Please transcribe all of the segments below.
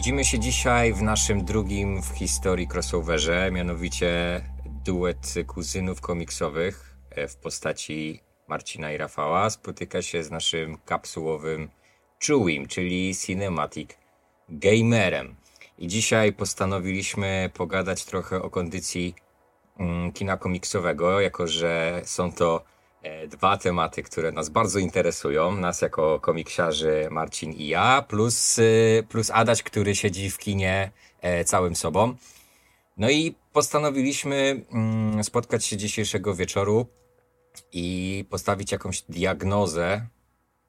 Widzimy się dzisiaj w naszym drugim w historii crossoverze, mianowicie duet kuzynów komiksowych e, w postaci Marcina i Rafała spotyka się z naszym kapsułowym Chewim, czyli Cinematic Gamerem. I dzisiaj postanowiliśmy pogadać trochę o kondycji mm, kina komiksowego, jako że są to dwa tematy, które nas bardzo interesują, nas jako komiksiarzy Marcin i ja, plus, y, plus Adaś, który siedzi w kinie e, całym sobą. No i postanowiliśmy mm, spotkać się dzisiejszego wieczoru i postawić jakąś diagnozę,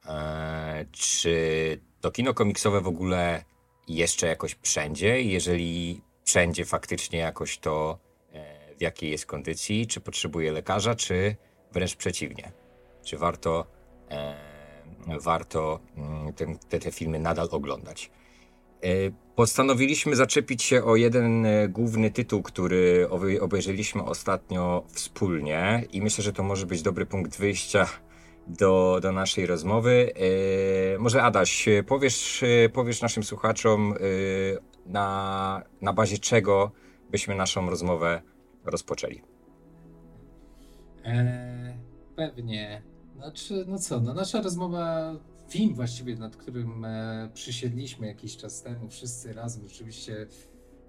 e, czy to kino komiksowe w ogóle jeszcze jakoś wszędzie, jeżeli wszędzie faktycznie jakoś to e, w jakiej jest kondycji, czy potrzebuje lekarza, czy wręcz przeciwnie. Czy warto, e, warto mm, ten, te, te filmy nadal oglądać. E, postanowiliśmy zaczepić się o jeden e, główny tytuł, który obejrzeliśmy ostatnio wspólnie i myślę, że to może być dobry punkt wyjścia do, do naszej rozmowy. E, może Adaś, powiesz, powiesz naszym słuchaczom na, na bazie czego byśmy naszą rozmowę rozpoczęli. Eee, pewnie. Znaczy, no co, no nasza rozmowa film właściwie, nad którym e, przysiedliśmy jakiś czas temu, wszyscy razem, rzeczywiście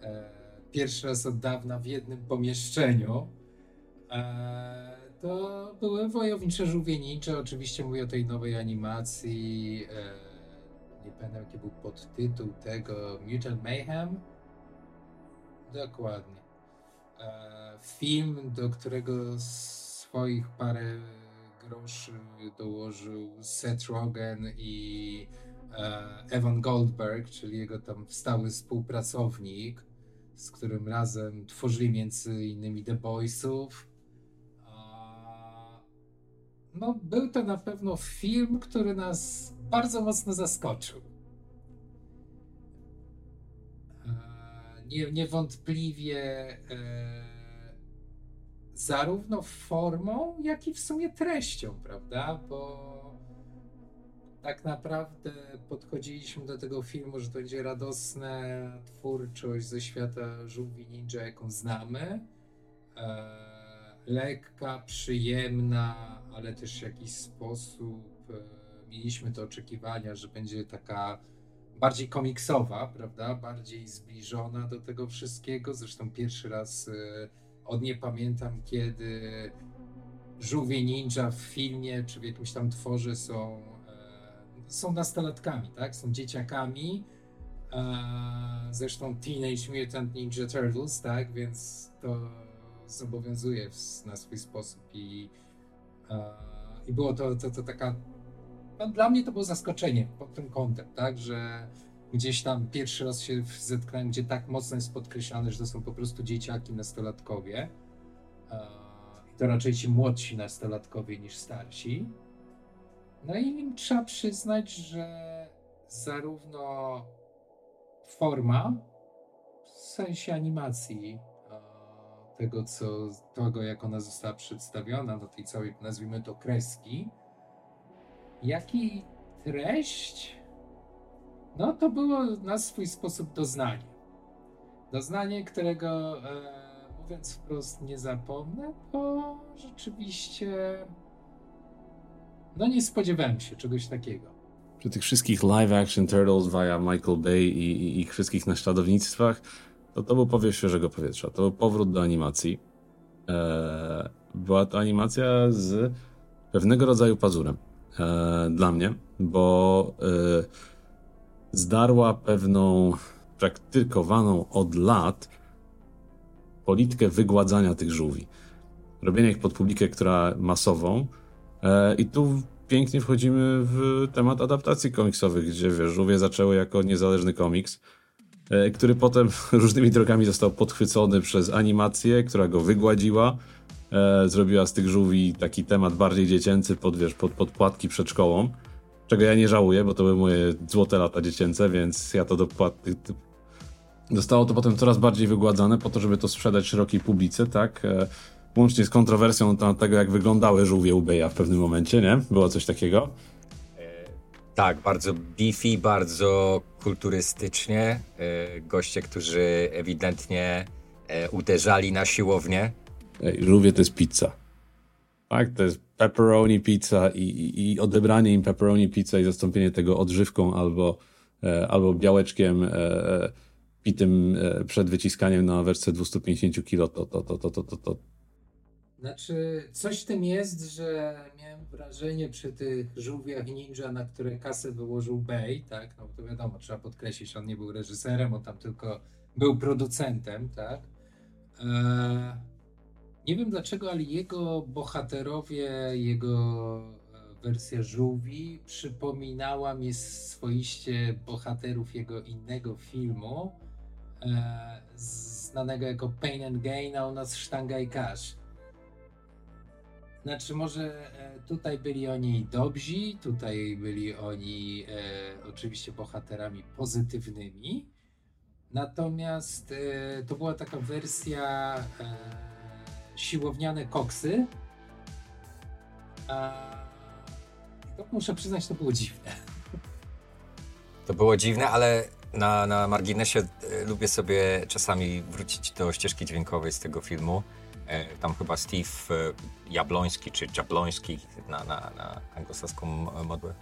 e, pierwszy raz od dawna w jednym pomieszczeniu, e, to były Wojownicze Żółwienicze. Oczywiście mówię o tej nowej animacji. E, nie pamiętam, jaki był podtytuł tego. Mutant Mayhem? Dokładnie. E, film, do którego swoich parę groszy dołożył Seth Rogen i e, Evan Goldberg, czyli jego tam stały współpracownik, z którym razem tworzyli między innymi The Boysów. No, był to na pewno film, który nas bardzo mocno zaskoczył. E, nie, niewątpliwie e, zarówno formą, jak i w sumie treścią, prawda? Bo tak naprawdę podchodziliśmy do tego filmu, że to będzie radosna twórczość ze świata żółwi ninja, jaką znamy. E, lekka, przyjemna, ale też w jakiś sposób e, mieliśmy te oczekiwania, że będzie taka bardziej komiksowa, prawda? Bardziej zbliżona do tego wszystkiego. Zresztą pierwszy raz e, od nie pamiętam kiedy żółwie ninja w filmie czy w jakimś tam tworze są, e, są nastolatkami, tak? Są dzieciakami. E, zresztą Teenage Mutant Ninja Turtles, tak? Więc to zobowiązuje na swój sposób i, e, i było to, to, to taka no, dla mnie to było zaskoczenie pod tym kątem, tak? Że gdzieś tam pierwszy raz się zetknąłem, gdzie tak mocno jest podkreślane, że to są po prostu dzieciaki, nastolatkowie. I to raczej ci młodsi nastolatkowie niż starsi. No i trzeba przyznać, że zarówno forma, w sensie animacji, tego, co, tego jak ona została przedstawiona, do tej całej, nazwijmy to, kreski, jak i treść no to było na swój sposób doznanie. Doznanie, którego e, mówiąc wprost nie zapomnę, bo rzeczywiście no nie spodziewałem się czegoś takiego. Przy tych wszystkich live action Turtles via Michael Bay i, i ich wszystkich naśladownictwach, to to był powiew świeżego powietrza. To był powrót do animacji. Eee, była to animacja z pewnego rodzaju pazurem. Eee, dla mnie, bo eee, zdarła pewną praktykowaną od lat politykę wygładzania tych żółwi. Robienia ich pod publikę, która masową. E, I tu pięknie wchodzimy w temat adaptacji komiksowych, gdzie wiesz, żółwie zaczęły jako niezależny komiks, e, który potem różnymi drogami został podchwycony przez animację, która go wygładziła. E, zrobiła z tych żółwi taki temat bardziej dziecięcy pod, wiesz, pod, pod płatki przed szkołą czego ja nie żałuję, bo to były moje złote lata dziecięce, więc ja to dopłaty. Zostało to potem coraz bardziej wygładzane po to, żeby to sprzedać szerokiej publice, tak? E, łącznie z kontrowersją tego, jak wyglądały żółwie Ubeja w pewnym momencie, nie? Było coś takiego. E, Tak, bardzo beefy, bardzo kulturystycznie. E, goście, którzy ewidentnie uderzali na siłownię. Żółwie to jest pizza. Tak, to jest pepperoni pizza i, i, i odebranie im pepperoni pizza i zastąpienie tego odżywką albo, e, albo białeczkiem e, pitym e, przed wyciskaniem na wersję 250 kg, to, to, to, to, to, to, to. Znaczy, coś w tym jest, że miałem wrażenie przy tych żółwiach ninja, na które kasę wyłożył Bay, tak? No to wiadomo, trzeba podkreślić, on nie był reżyserem, on tam tylko był producentem, tak? Eee, nie wiem dlaczego, ale jego bohaterowie, jego e, wersja żółwi przypominała mi swoiście bohaterów jego innego filmu, e, znanego jako Pain and Gain, a u nas Sztanga i Cash. Znaczy, może e, tutaj byli oni dobrzy, tutaj byli oni e, oczywiście bohaterami pozytywnymi. Natomiast e, to była taka wersja e, siłowniane koksy. A, to muszę przyznać, to było dziwne. To było dziwne, ale na, na marginesie e, lubię sobie czasami wrócić do ścieżki dźwiękowej z tego filmu. E, tam chyba Steve e, Jabloński czy Jabloński na, na, na anglosaską modłę.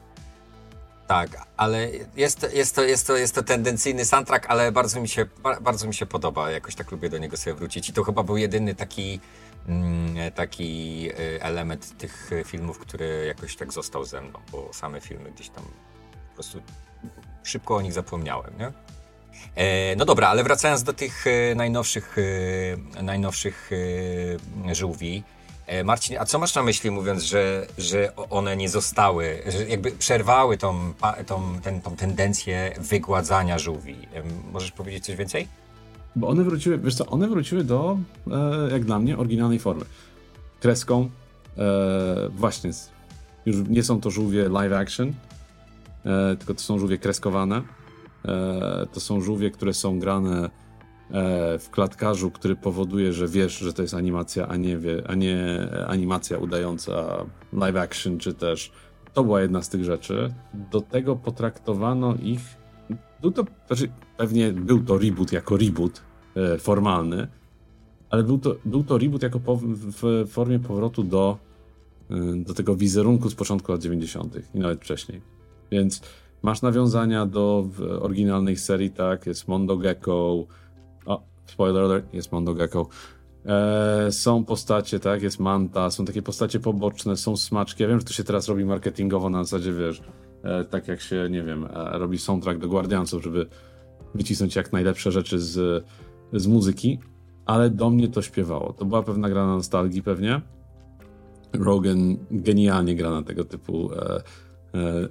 Tak, ale jest, jest, to, jest, to, jest to tendencyjny soundtrack, ale bardzo mi, się, ba- bardzo mi się podoba. Jakoś tak lubię do niego sobie wrócić. I to chyba był jedyny taki, mm, taki e, element tych filmów, który jakoś tak został ze mną, bo same filmy gdzieś tam po prostu szybko o nich zapomniałem, nie? E, no dobra, ale wracając do tych e, najnowszych, e, najnowszych żółwi. E, Marcin, a co masz na myśli mówiąc, że, że one nie zostały, że jakby przerwały tą, tą, ten, tą tendencję wygładzania żółwi? Możesz powiedzieć coś więcej? Bo one wróciły, wiesz co, one wróciły do, e, jak dla mnie, oryginalnej formy. Kreską, e, właśnie, już nie są to żółwie live action, tylko to są żółwie kreskowane. To są żółwie, które są grane w klatkarzu, który powoduje, że wiesz, że to jest animacja, a nie, wie, a nie animacja udająca live action, czy też to była jedna z tych rzeczy. Do tego potraktowano ich. Był to, znaczy, pewnie był to reboot jako reboot e, formalny, ale był to, był to reboot jako po, w formie powrotu do, e, do tego wizerunku z początku lat 90. i nawet wcześniej. Więc masz nawiązania do oryginalnej serii, tak? Jest Mondo Gecko. Spoiler alert, jest Mondo Gecko. E, są postacie, tak? Jest Manta, są takie postacie poboczne, są smaczki. Ja wiem, że to się teraz robi marketingowo na zasadzie, wiesz, e, tak jak się, nie wiem, e, robi soundtrack do Guardiansów, żeby wycisnąć jak najlepsze rzeczy z, z muzyki, ale do mnie to śpiewało. To była pewna gra na nostalgii pewnie. Rogan genialnie gra na tego typu e, e,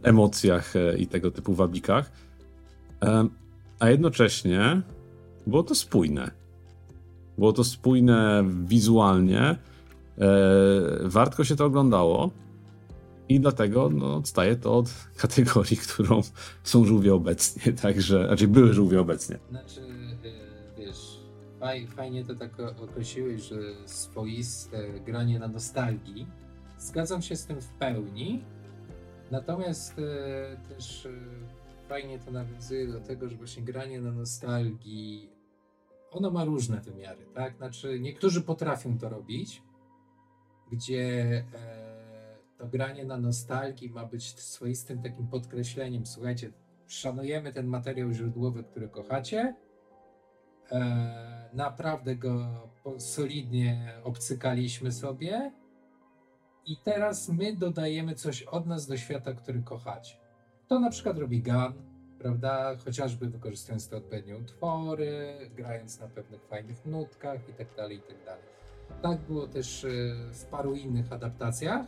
emocjach e, i tego typu wabikach. A jednocześnie było to spójne. Było to spójne wizualnie. E, wartko się to oglądało. I dlatego no, odstaje to od kategorii, którą są żółwie obecnie. Także, znaczy były żółwie obecnie. Znaczy, e, wiesz, faj, fajnie to tak określiłeś, że swoiste granie na nostalgii. Zgadzam się z tym w pełni. Natomiast e, też fajnie to nawiązuje do tego, że właśnie granie na nostalgii ono ma różne wymiary, tak? Znaczy, niektórzy potrafią to robić, gdzie e, to granie na nostalgii ma być swoistym takim podkreśleniem. Słuchajcie, szanujemy ten materiał źródłowy, który kochacie. E, naprawdę go solidnie obcykaliśmy sobie. I teraz my dodajemy coś od nas do świata, który kochacie. To na przykład robi Gun, prawda? Chociażby wykorzystując te odpowiednie utwory, grając na pewnych fajnych nutkach i tak dalej, i tak. Tak było też e, w paru innych adaptacjach.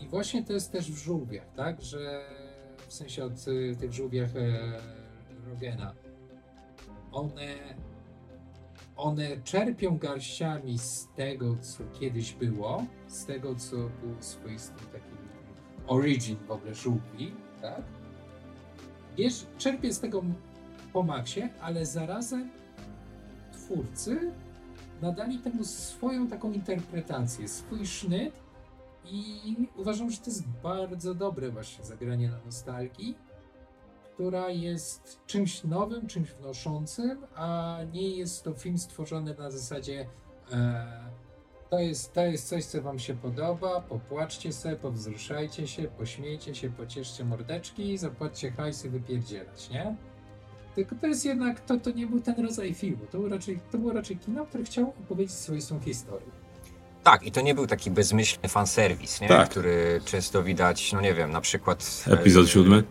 I właśnie to jest też w żółwiach, tak? Że w sensie od y, tych żółwiach e, Rogena. One, one czerpią garściami z tego, co kiedyś było, z tego, co był swoistym takim origin w ogóle żółwi, tak? Wiesz, czerpie z tego po maksie, ale zarazem twórcy nadali temu swoją taką interpretację, swój sznyt I uważam, że to jest bardzo dobre właśnie zagranie na nostalgii, która jest czymś nowym, czymś wnoszącym, a nie jest to film stworzony na zasadzie e, to, jest, to jest coś, co wam się podoba, popłaczcie sobie, powzruszajcie się, pośmiejcie się, pocieszcie mordeczki, zapłaćcie hajsy, wypierdzielać, nie? Tylko to jest jednak, to, to nie był ten rodzaj filmu, to, był raczej, to było raczej kino, które chciało opowiedzieć swoją historię. Tak, i to nie był taki bezmyślny fanserwis, nie? Tak. który często widać, no nie wiem, na przykład... Epizod e, siódmy?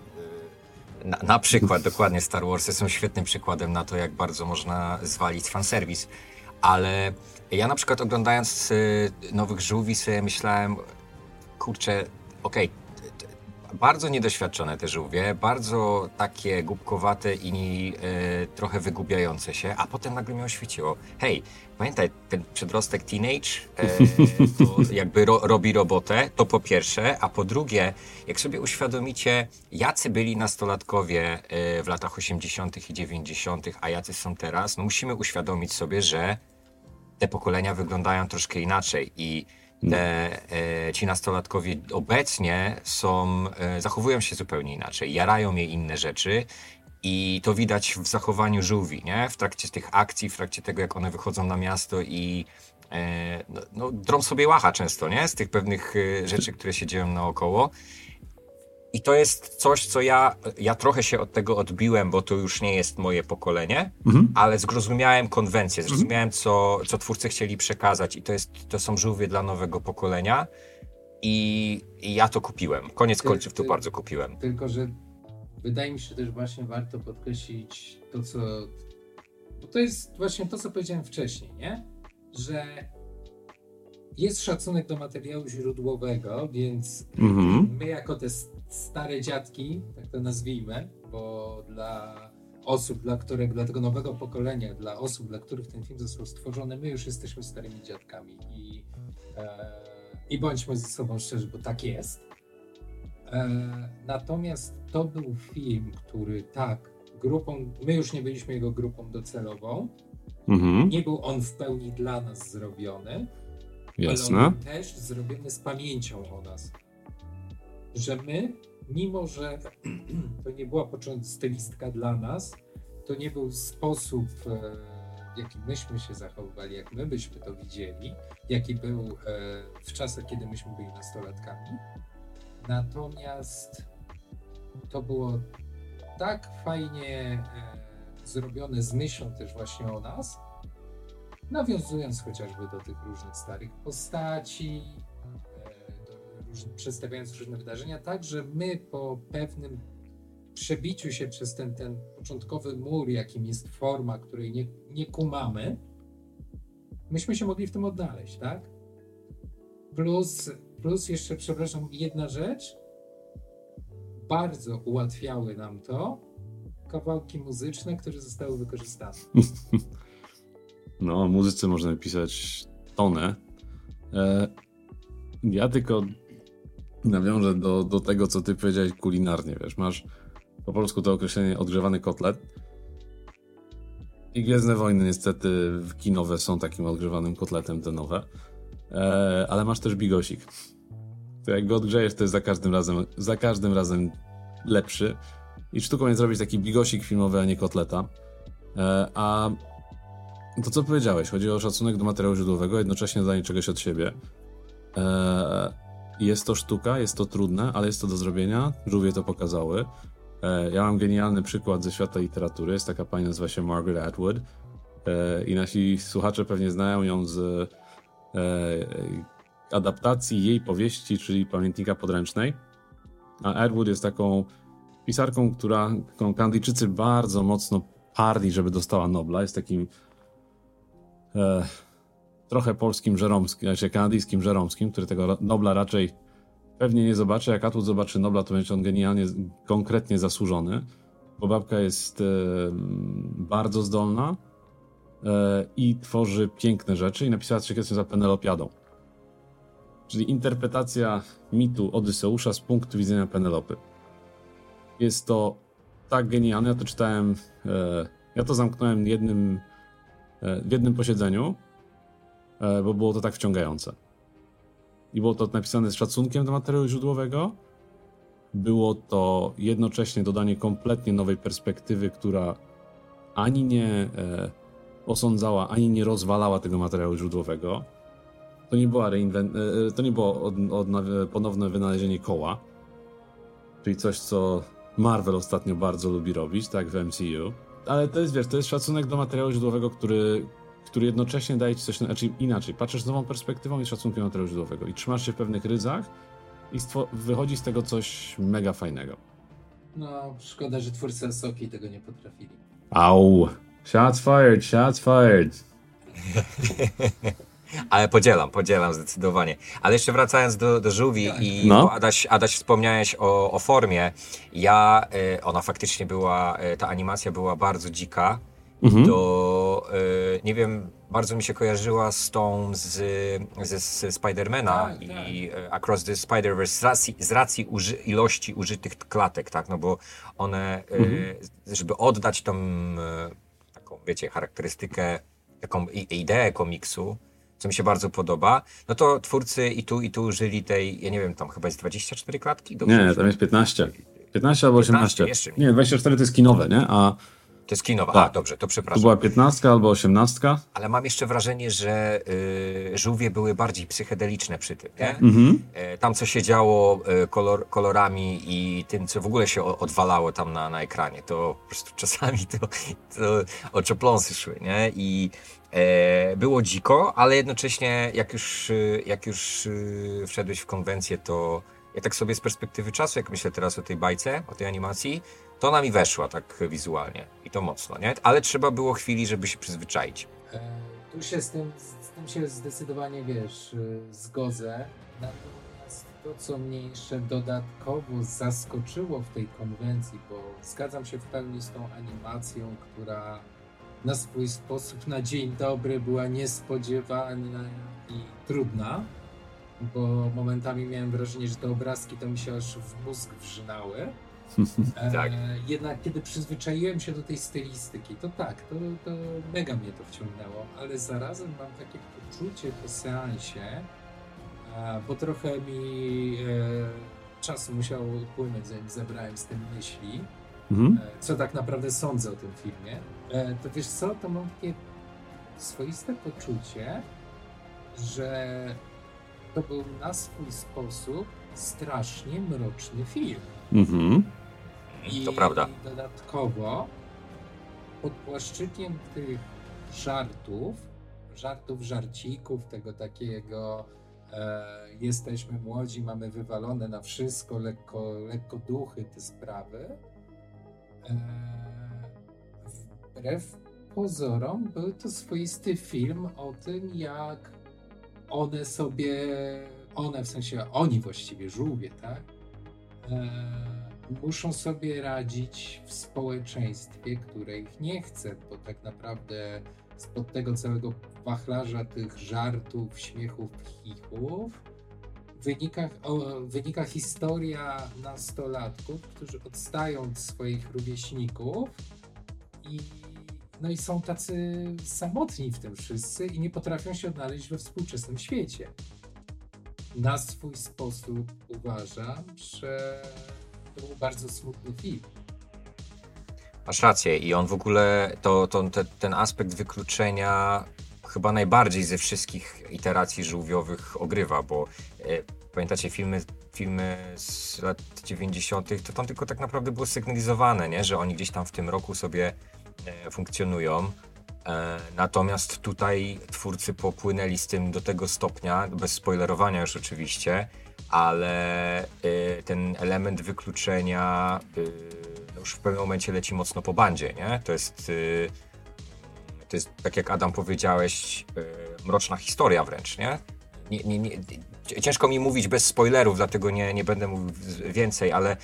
Na, na przykład, dokładnie, Star Warsy są świetnym przykładem na to, jak bardzo można zwalić fanserwis. Ale ja na przykład oglądając y, Nowych Żółwi sobie myślałem, kurczę, okej, t- bardzo niedoświadczone te żółwie, bardzo takie głupkowate i y, trochę wygubiające się, a potem nagle mnie oświeciło, hej, pamiętaj, ten przedrostek teenage y, to jakby ro, robi robotę, to po pierwsze, a po drugie, jak sobie uświadomicie, jacy byli nastolatkowie y, w latach 80. i 90., a jacy są teraz, no musimy uświadomić sobie, że te pokolenia wyglądają troszkę inaczej i te, e, ci nastolatkowie obecnie są, e, zachowują się zupełnie inaczej, jarają je inne rzeczy i to widać w zachowaniu żółwi, nie? W trakcie tych akcji, w trakcie tego, jak one wychodzą na miasto i e, no, no, drą sobie łacha często, nie? Z tych pewnych e, rzeczy, które się dzieją naokoło. I to jest coś, co ja, ja trochę się od tego odbiłem, bo to już nie jest moje pokolenie, Mhm. ale zrozumiałem konwencję, zrozumiałem, co, co twórcy chcieli przekazać i to, jest, to są żółwie dla nowego pokolenia i, i ja to kupiłem. Koniec Ty- końców to ty- bardzo kupiłem. Tylko, że wydaje mi się też właśnie warto podkreślić to, co. Bo to jest właśnie to, co powiedziałem wcześniej, nie? Że jest szacunek do materiału źródłowego, więc Mhm. my, jako te s- stare dziadki, tak to nazwijmy, bo dla osób, dla których, dla tego nowego pokolenia, dla osób, dla których ten film został stworzony, my już jesteśmy starymi dziadkami i, e, i bądźmy ze sobą szczerzy, bo tak jest. E, natomiast to był film, który tak, grupą, my już nie byliśmy jego grupą docelową, Mhm. nie był on w pełni dla nas zrobiony, ale Jasne. on był też zrobiony z pamięcią o nas. Że my, mimo że to nie była początek stylistka dla nas, to nie był sposób, e, w jaki myśmy się zachowywali, jak my byśmy to widzieli, jaki był e, w czasach, kiedy myśmy byli nastolatkami. Natomiast to było tak fajnie e, zrobione z myślą też właśnie o nas, nawiązując chociażby do tych różnych starych postaci, przedstawiając różne wydarzenia, tak, że my po pewnym przebiciu się przez ten, ten początkowy mur, jakim jest forma, której nie, nie kumamy, myśmy się mogli w tym odnaleźć, tak? Plus, plus jeszcze, przepraszam, jedna rzecz, bardzo ułatwiały nam to kawałki muzyczne, które zostały wykorzystane. No, o muzyce można napisać tonę. E, ja tylko nawiążę do, do tego, co ty powiedziałeś kulinarnie, wiesz, masz po polsku to określenie odgrzewany kotlet i Gwiezdne Wojny niestety w kinowe są takim odgrzewanym kotletem, te nowe, e, ale masz też bigosik. To jak go odgrzejesz, to jest za każdym razem, za każdym razem lepszy i sztuką jest zrobić taki bigosik filmowy, a nie kotleta. E, a to, co powiedziałeś, chodzi o szacunek do materiału źródłowego, jednocześnie danie czegoś od siebie. Eee, jest to sztuka, jest to trudne, ale jest to do zrobienia. Żółwie to pokazały. Eee, ja mam genialny przykład ze świata literatury. Jest taka pani, nazywa się Margaret Atwood. Eee, I nasi słuchacze pewnie znają ją z eee, adaptacji jej powieści, czyli Pamiętnika Podręcznej. A Atwood jest taką pisarką, która, którą bardzo mocno parli, żeby dostała Nobla. Jest takim e, trochę polskim Żeromskim, znaczy kanadyjskim Żeromskim, który tego Nobla raczej pewnie nie zobaczy. Jak Atwood zobaczy Nobla, to będzie on genialnie, konkretnie zasłużony, bo babka jest e, bardzo zdolna e, i tworzy piękne rzeczy i napisała coś za Penelopiadą. Czyli interpretacja mitu Odyseusza z punktu widzenia Penelopy. Jest to tak genialne, ja to czytałem, e, ja to zamknąłem jednym e, w jednym posiedzeniu, bo było to tak wciągające. i było to napisane z szacunkiem do materiału źródłowego. Było to jednocześnie dodanie kompletnie nowej perspektywy, która ani nie e, osądzała, ani nie rozwalała tego materiału źródłowego. To nie, była reinwen- e, to nie było od, od, ponowne wynalezienie koła, czyli coś, co Marvel ostatnio bardzo lubi robić, tak w MCU. Ale to jest, wiesz, to jest szacunek do materiału źródłowego, który, który jednocześnie daje ci coś, znaczy inaczej, patrzysz z nową perspektywą i szacunkiem materiału źródłowego i trzymasz się w pewnych ryzach i wychodzi z tego coś mega fajnego. No, szkoda, że twórcy Asoki tego nie potrafili. Au! Shots fired, shots fired. Ale podzielam, podzielam zdecydowanie. Ale jeszcze wracając do, do żółwi Tak. i No. Adaś, Adaś wspomniałeś o, o formie. Ja, y, ona faktycznie była, y, ta animacja była bardzo dzika. Mhm. Do, y, nie wiem, bardzo mi się kojarzyła z tą z, ze, z Spidermana Tak, i y, Across the Spider-Verse z racji, z racji uży, ilości użytych klatek, tak, no bo one, y, żeby oddać tą y, taką, wiecie, charakterystykę, taką i, ideę komiksu, co mi się bardzo podoba, no to twórcy i tu, i tu użyli tej, ja nie wiem, tam chyba jest 24 klatki? Dobrze Nie, tam jest 15. 15 albo 18. 15 jeszcze mniej. Nie, 24 to jest kinowe, nie? A To jest kinowa, Tak. a dobrze, to przepraszam. była 15 albo 18. Ale mam jeszcze wrażenie, że y, żółwie były bardziej psychedeliczne przy tym, nie? Mhm. E, Tam, co się działo e, kolor, kolorami i tym, co w ogóle się o- odwalało tam na, na ekranie, to po prostu czasami to, to oczopląsy szły, nie? I e, było dziko, ale jednocześnie jak już, y, jak już y, wszedłeś w konwencję, to ja tak sobie z perspektywy czasu, jak myślę teraz o tej bajce, o tej animacji, to ona mi weszła tak wizualnie i to mocno, nie? Ale trzeba było chwili, żeby się przyzwyczaić. E, tu się z tym, z tym się zdecydowanie, wiesz, y, zgodzę. Natomiast to, co mnie jeszcze dodatkowo zaskoczyło w tej konwencji, bo zgadzam się w pełni z tą animacją, która na swój sposób na dzień dobry była niespodziewana i trudna, bo momentami miałem wrażenie, że te obrazki to mi się aż w mózg wrzynały. Tak. E, jednak kiedy przyzwyczaiłem się do tej stylistyki, to tak, to, to mega mnie to wciągnęło, ale zarazem mam takie poczucie po seansie, e, bo trochę mi e, czasu musiało upłynąć, zanim zebrałem z tym myśli, Mhm. co tak naprawdę sądzę o tym filmie. To wiesz co, to mam takie swoiste poczucie, że to był na swój sposób strasznie mroczny film. Mhm. I To prawda. dodatkowo pod płaszczykiem tych żartów, żartów, żarcików, tego takiego e, jesteśmy młodzi, mamy wywalone na wszystko, lekko, lekko duchy, te sprawy. E, wbrew pozorom był to swoisty film o tym, jak one sobie, one w sensie oni właściwie, żółwie, tak? E, muszą sobie radzić w społeczeństwie, które ich nie chce, bo tak naprawdę spod tego całego wachlarza tych żartów, śmiechów, chichów wynika, o, wynika historia nastolatków, którzy odstają od swoich rówieśników i no i są tacy samotni w tym wszyscy i nie potrafią się odnaleźć we współczesnym świecie. Na swój sposób uważam, że to był bardzo smutny film. Masz rację i on w ogóle, to, to, te, ten aspekt wykluczenia chyba najbardziej ze wszystkich iteracji żółwiowych ogrywa, bo e, pamiętacie filmy, filmy z lat 90., to tam tylko tak naprawdę było sygnalizowane, nie? że oni gdzieś tam w tym roku sobie e, funkcjonują. E, natomiast tutaj twórcy popłynęli z tym do tego stopnia, bez spoilerowania już oczywiście, ale e, ten element wykluczenia e, no już w pewnym momencie leci mocno po bandzie, nie? To jest, to jest tak jak Adam powiedziałeś, mroczna historia wręcz, nie? Nie, nie, nie? Ciężko mi mówić bez spoilerów, dlatego nie, nie będę mówił więcej, ale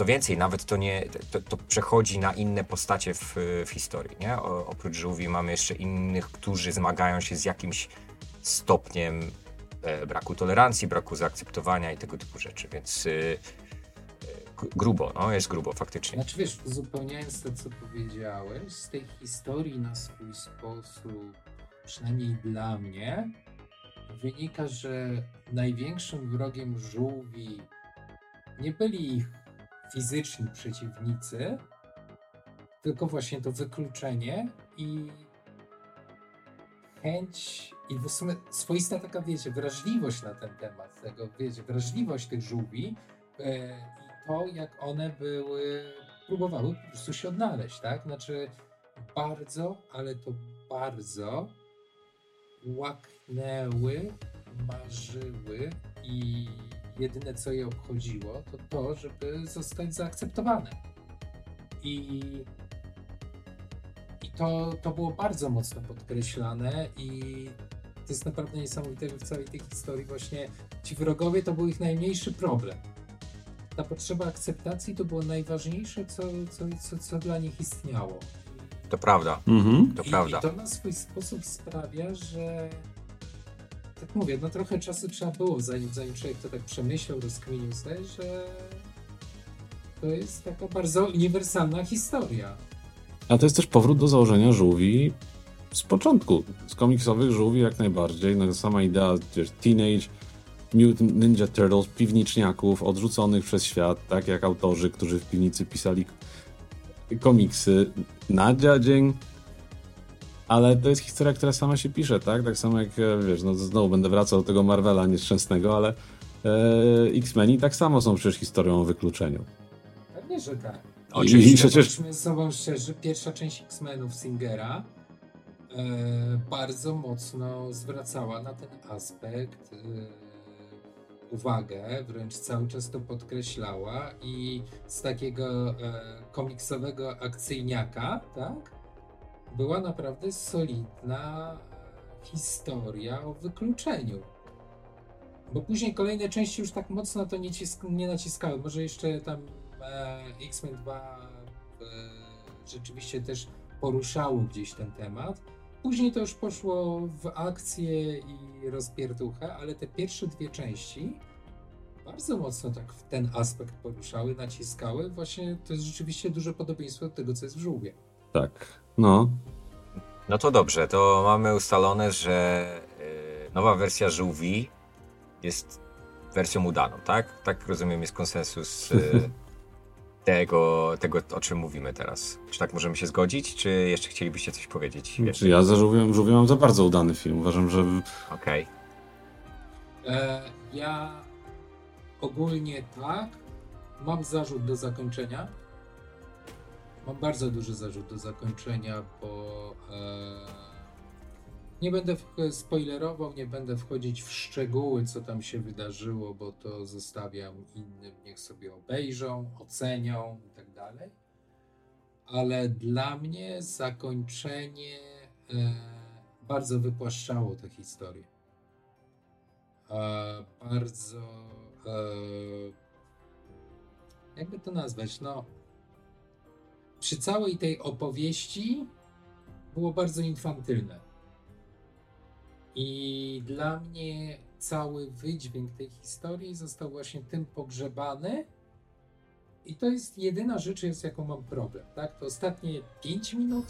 co więcej, nawet to nie, to, to przechodzi na inne postacie w, w historii, nie? O, oprócz żółwi mamy jeszcze innych, którzy zmagają się z jakimś stopniem e, braku tolerancji, braku zaakceptowania i tego typu rzeczy, więc y, g- grubo, no jest grubo faktycznie. Znaczy wiesz, uzupełniając to, co powiedziałeś, z tej historii na swój sposób, przynajmniej dla mnie, wynika, że największym wrogiem żółwi nie byli ich fizyczni przeciwnicy, tylko właśnie to wykluczenie i chęć i w sumie swoista taka, wiecie, wrażliwość na ten temat, tego, wiecie, wrażliwość tych żółwi e, i to, jak one były, próbowały po prostu się odnaleźć, tak? Znaczy bardzo, ale to bardzo łaknęły, marzyły i jedyne co je obchodziło, to to, żeby zostać zaakceptowane. I, i to, to było bardzo mocno podkreślane i to jest naprawdę niesamowite, że w całej tej historii właśnie ci wrogowie to był ich najmniejszy problem. Ta potrzeba akceptacji to było najważniejsze, co, co, co, co dla nich istniało. To prawda, Mhm. to I, prawda. I to na swój sposób sprawia, że tak mówię, no trochę czasu trzeba było, zanim, zanim człowiek to tak przemyślał, rozkminił sobie, że to jest taka bardzo uniwersalna historia. A to jest też powrót do założenia żółwi z początku. Z komiksowych żółwi jak najbardziej. No, sama idea, wiesz, Teenage Mutant Ninja Turtles, piwniczniaków odrzuconych przez świat, tak jak autorzy, którzy w piwnicy pisali komiksy na dzień. Ale to jest historia, która sama się pisze, tak? Tak samo jak, e, wiesz, no znowu będę wracał do tego Marvela nieszczęsnego, ale e, X-Meni tak samo są przecież historią o wykluczeniu. Pewnie, że tak. Oczywiście. I przecież Bądźmy z sobą szczerzy, pierwsza część X-Menów Singera e, bardzo mocno zwracała na ten aspekt e, uwagę, wręcz cały czas to podkreślała i z takiego e, komiksowego akcyjniaka, tak, była naprawdę solidna historia o wykluczeniu. Bo później kolejne części już tak mocno to nie, cisk- nie naciskały. Może jeszcze tam e, X-Men 2 e, rzeczywiście też poruszało gdzieś ten temat. Później to już poszło w akcję i rozpierduchę, ale te pierwsze dwie części bardzo mocno tak w ten aspekt poruszały, naciskały. Właśnie to jest rzeczywiście duże podobieństwo do tego, co jest w żółwie. Tak, no, No to dobrze, to mamy ustalone, że y, nowa wersja żółwi jest wersją udaną, tak? Tak rozumiem, jest konsensus y, tego, tego, o czym mówimy teraz. Czy tak możemy się zgodzić, czy jeszcze chcielibyście coś powiedzieć? Czy ja za żółwiem, żółwiem mam za bardzo udany film. Uważam, że Okej. E, ja ogólnie tak. Mam zarzut do zakończenia. Mam bardzo duży zarzut do zakończenia, bo e, nie będę spoilerował, nie będę wchodzić w szczegóły, co tam się wydarzyło, bo to zostawiam innym, niech sobie obejrzą, ocenią i tak dalej. Ale dla mnie zakończenie e, bardzo wypłaszczało tę historię e, bardzo. Jakby to nazwać? No. Przy całej tej opowieści było bardzo infantylne. I dla mnie cały wydźwięk tej historii został właśnie tym pogrzebany. I to jest jedyna rzecz, z jaką mam problem. Tak? To ostatnie 5 minut